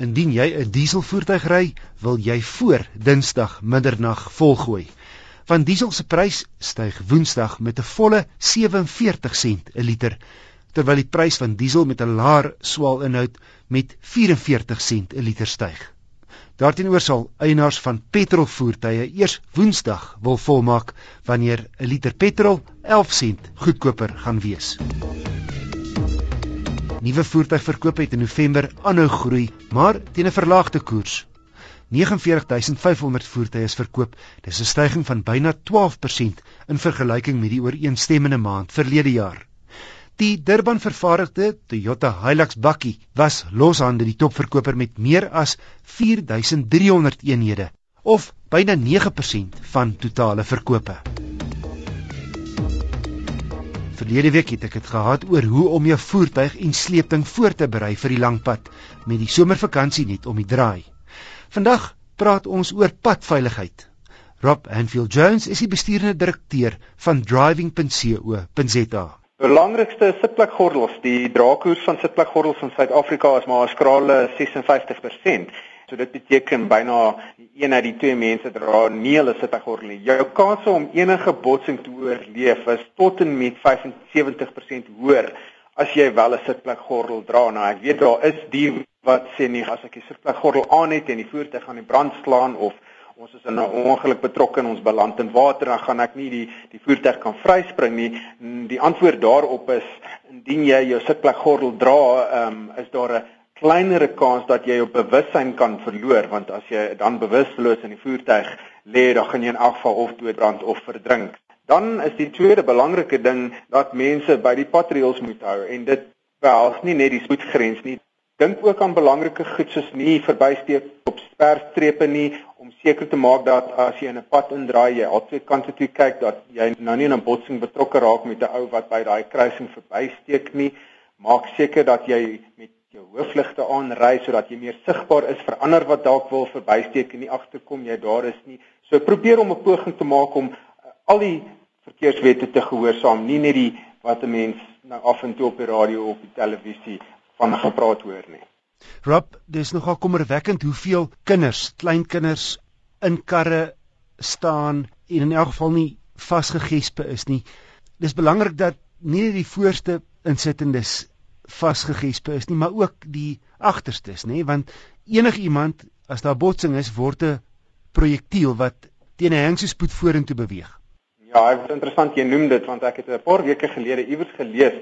Indien jy 'n dieselvoertuig ry, wil jy voor Dinsdag middernag volgooi. Van diesel se prys styg Woensdag met 'n volle 47 sent 'n liter, terwyl die prys van diesel met 'n laer swaalinhoud met 44 sent 'n liter styg. Daarteenoor sal eienaars van petrolvoertuie eers Woensdag wil volmaak wanneer 'n liter petrol 11 sent goedkoper gaan wees. Nuwe voertuigverkope het in November aanhou groei, maar teen 'n verlaagde koers. 49500 voertuie is verkoop. Dis 'n stygings van byna 12% in vergelyking met die ooreenstemmende maand verlede jaar. Die Durban vervaardigde Toyota Hilux bakkie was loshande die topverkoper met meer as 4300 eenhede of byna 9% van totale verkope. Verlede week het ek dit gehad oor hoe om jou voertuig en sleepding voor te berei vir die lang pad met die somervakansie net om die draai. Vandag praat ons oor padveiligheid. Rob Anfield Jones is die bestuurende direkteur van driving.co.za. Belangrikste sitplekgordels, die draagkoers van sitplekgordels in Suid-Afrika is maar 'n skrale 56%. So dit beteken byna een uit die twee mense dra nie hulle sitgordel nie. Jou kans om enige botsing te oorleef is tot en met 75% hoër as jy wel 'n sitplekgordel dra. Nou ek weet daar is die wat sê nee, as ek die sitplekgordel aan het en die voertuig aan die brand slaan of ons is in 'n ongeluk betrokke en ons beland in water dan gaan ek nie die die voertuig kan vryspring nie. Die antwoord daarop is indien jy jou sitplekgordel dra, um, is daar 'n kleinere kans dat jy jou bewussyn kan verloor want as jy dan bewusteloos in die voertuig lê dan gaan jy in elk geval of doodbrand of verdrink. Dan is die tweede belangrike ding dat mense by die patrouilles moet hou en dit behels nie net die spoedgrens nie. Dink ook aan belangrike goed soos nie verbysteek op sperstrepe nie om seker te maak dat as jy in 'n pad indraai jy al twee kante toe kyk dat jy nou nie in 'n botsing betrokke raak met 'n ou wat by daai kruising verbysteek nie. Maak seker dat jy met jou hoofligte aanry sodat jy meer sigbaar is vir ander wat dalk wil verbysteek en nie agterkom jy daar is nie. So probeer om 'n poging te maak om uh, al die verkeerswette te gehoorsaam, nie net die wat 'n mens nou af en toe op die radio of die televisie van gepraat hoor nie. Rob, dis nogal kommerwekkend hoeveel kinders, kleinkinders in karre staan en in elk geval nie vasgegespe is nie. Dis belangrik dat nie die voorste insittendes vasgegespe is nie, maar ook die agterstes, nê, want enigiemand as daar botsing is, word 'n projektiel wat teen 'n hengspoed vorentoe beweeg. Ja, dit is interessant jy noem dit want ek het 'n paar weke gelede iewers gelees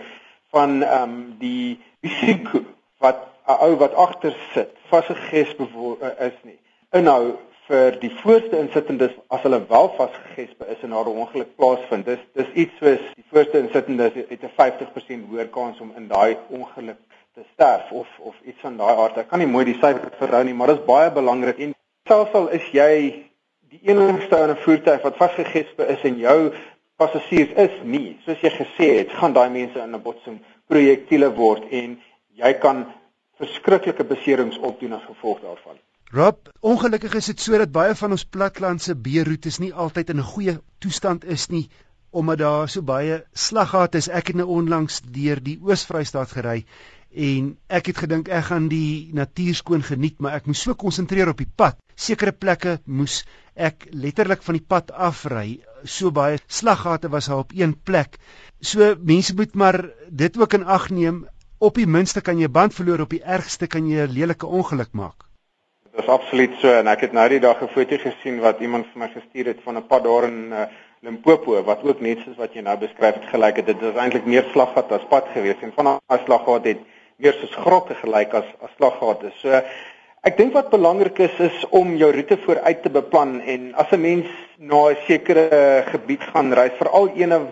van ehm um, die risiko wat 'n ou wat agter sit vasgegesp is nie. Inhou vir die voorste insittendes as hulle wel vasgegespe is en daar 'n ongeluk plaasvind. Dis dis iets soos die voorste insittendes het 'n 50% hoër kans om in daai ongeluk te sterf of of iets van daai aard. Ek kan nie mooi die syfer verhou nie, maar dit is baie belangrik en selfs al is jy die enigste in 'n voertuig wat vasgegespe is en jou passasiers is nie, soos jy gesê het, gaan daai mense in 'n botsing projektiele word en jy kan verskriklike beserings opdoen as gevolg daarvan. Rob, ongelukkig is dit sodat baie van ons platlandse beeroetes nie altyd in 'n goeie toestand is nie omdat daar so baie slaggate is. Ek het nou onlangs deur die Oos-Vrystaat gery en ek het gedink ek gaan die natuur skoon geniet, maar ek moes so konsentreer op die pad. Sekere plekke moes ek letterlik van die pad afry. So baie slaggate was daar op een plek. So mense moet maar dit ook in ag neem. Op die minste kan jy band verloor, op die ergste kan jy 'n lelike ongeluk maak. Is absoluut so en ek het nou die dag 'n foto gesien wat iemand vir my gestuur het van 'n pad daar in uh, Limpopo wat ook net soos wat jy nou beskryf het gelyk het. Dit is eintlik meer slaggat as pad gewees en van daai slaggat het meer soos grotte gelyk as as slaggate. So ek dink wat belangrik is is om jou roete vooruit te beplan en as 'n mens na 'n sekere gebied gaan reis, veral ene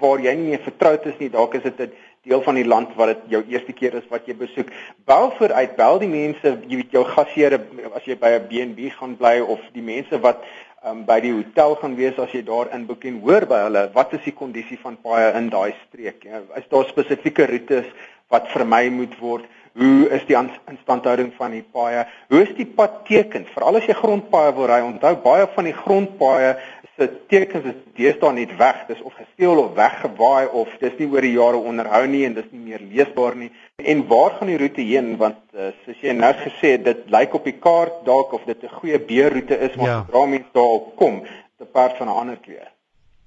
waar jy nie meer vertroud is nie, dalk is dit 'n deel van die land wat dit jou eerste keer is wat jy besoek. Bel vooruit, bel die mense, jy weet jou gasheer as jy by 'n B&B gaan bly of die mense wat um, by die hotel gaan wees as jy daar inboek en hoor by hulle wat is die kondisie van paaie in daai streek. Ja, is daar spesifieke roetes wat vermy moet word? Hoe is die instandhouding van die paaie? Hoe is die padteken? Veral as jy grondpaaie wil ry, onthou baie van die grondpaaie se tekens is deesdae net weg. Dis of gesteel of weggewaai of dis nie oor die jare onderhou nie en dis nie meer leesbaar nie. En waar gaan die roete heen want uh, soos jy nou gesê het, dit lyk op die kaart dalk of dit 'n goeie beeroete is maar ja. dra mense daarop kom te perd van 'n ander kleur.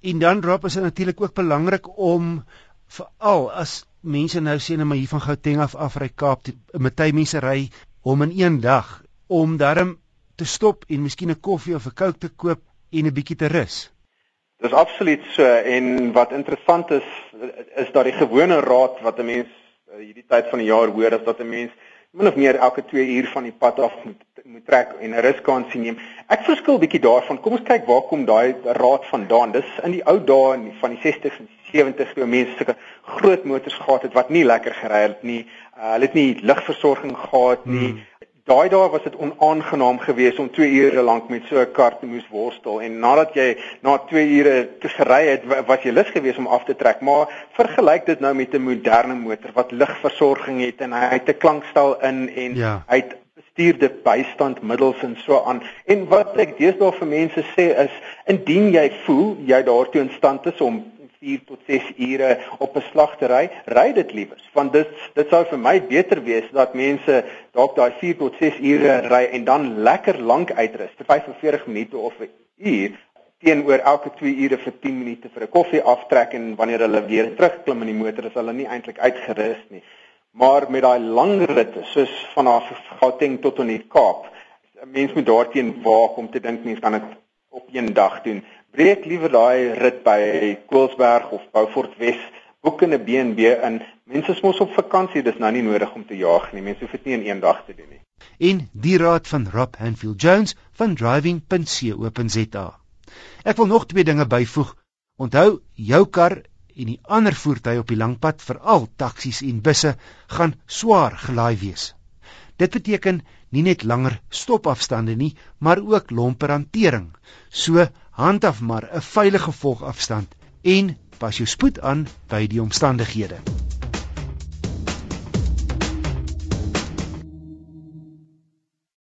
En dan raap is dit natuurlik ook belangrik om veral as mense nou sê net maar hier van Gauteng af af ry Kaap, baie mense ry om in een dag om darm te stop en miskien 'n koffie of 'n Coke te koop en 'n bietjie te rus. Dis absoluut so en wat interessant is is dat die gewone raad wat 'n mens uh, hierdie tyd van die jaar hoor is dat 'n mens min of meer elke 2 uur van die pad af moet moet trek en 'n ruskans neem. Ek verskil bietjie daarvan. Kom ons kyk waar kom daai raad vandaan. Dis in die ou dae van die 60s en 70s toe mense sulke groot motors gehad het wat nie lekker gery het nie. Uh, hulle het nie ligversorging gehad nie. Hmm daai dae was dit onaangenaam geweest om 2 ure lank met so 'n kar te moes worstel en nadat jy na 2 ure te gery het was jy lus geweest om af te trek maar vergelyk dit nou met 'n moderne motor wat ligversorging het en hy het 'n klankstel in en ja. hy het bestuurde bystandmiddels en so aan en wat ek deesdae vir mense sê is indien jy voel jy daartoe in stand is om 4 tot 6 ure op 'n slagtery, ry dit liewers want dit dit sou vir my beter wees dat mense dalk daai 4 tot 6 ure ry en dan lekker lank uitrus, vir 45 minute of 'n uur teenoor elke 2 ure vir 10 minute vir 'n koffie aftrek en wanneer hulle weer terugklim in die motor is hulle nie eintlik uitgerus nie. Maar met daai lang ritte soos vanaf Gauteng tot in die Kaap, mense moet daarteen waak om te dink mense kan dit op een dag doen breek liewer daai rit by Koelsberg of Beaufort Wes, boek in 'n B&B in. Mense is mos op vakansie, dis nou nie nodig om te jaag nie. Mense hoef dit nie in een dag te doen nie. En die raad van Rob Hanfield Jones van driving.co.za. Ek wil nog twee dinge byvoeg. Onthou, jou kar en die ander voertuie op die langpad, veral taksies en busse, gaan swaar gelaai wees. Dit beteken nie net langer stopafstande nie, maar ook lomper hantering. So handhaf maar 'n veilige volgafstand en pas jou spoed aan by die omstandighede.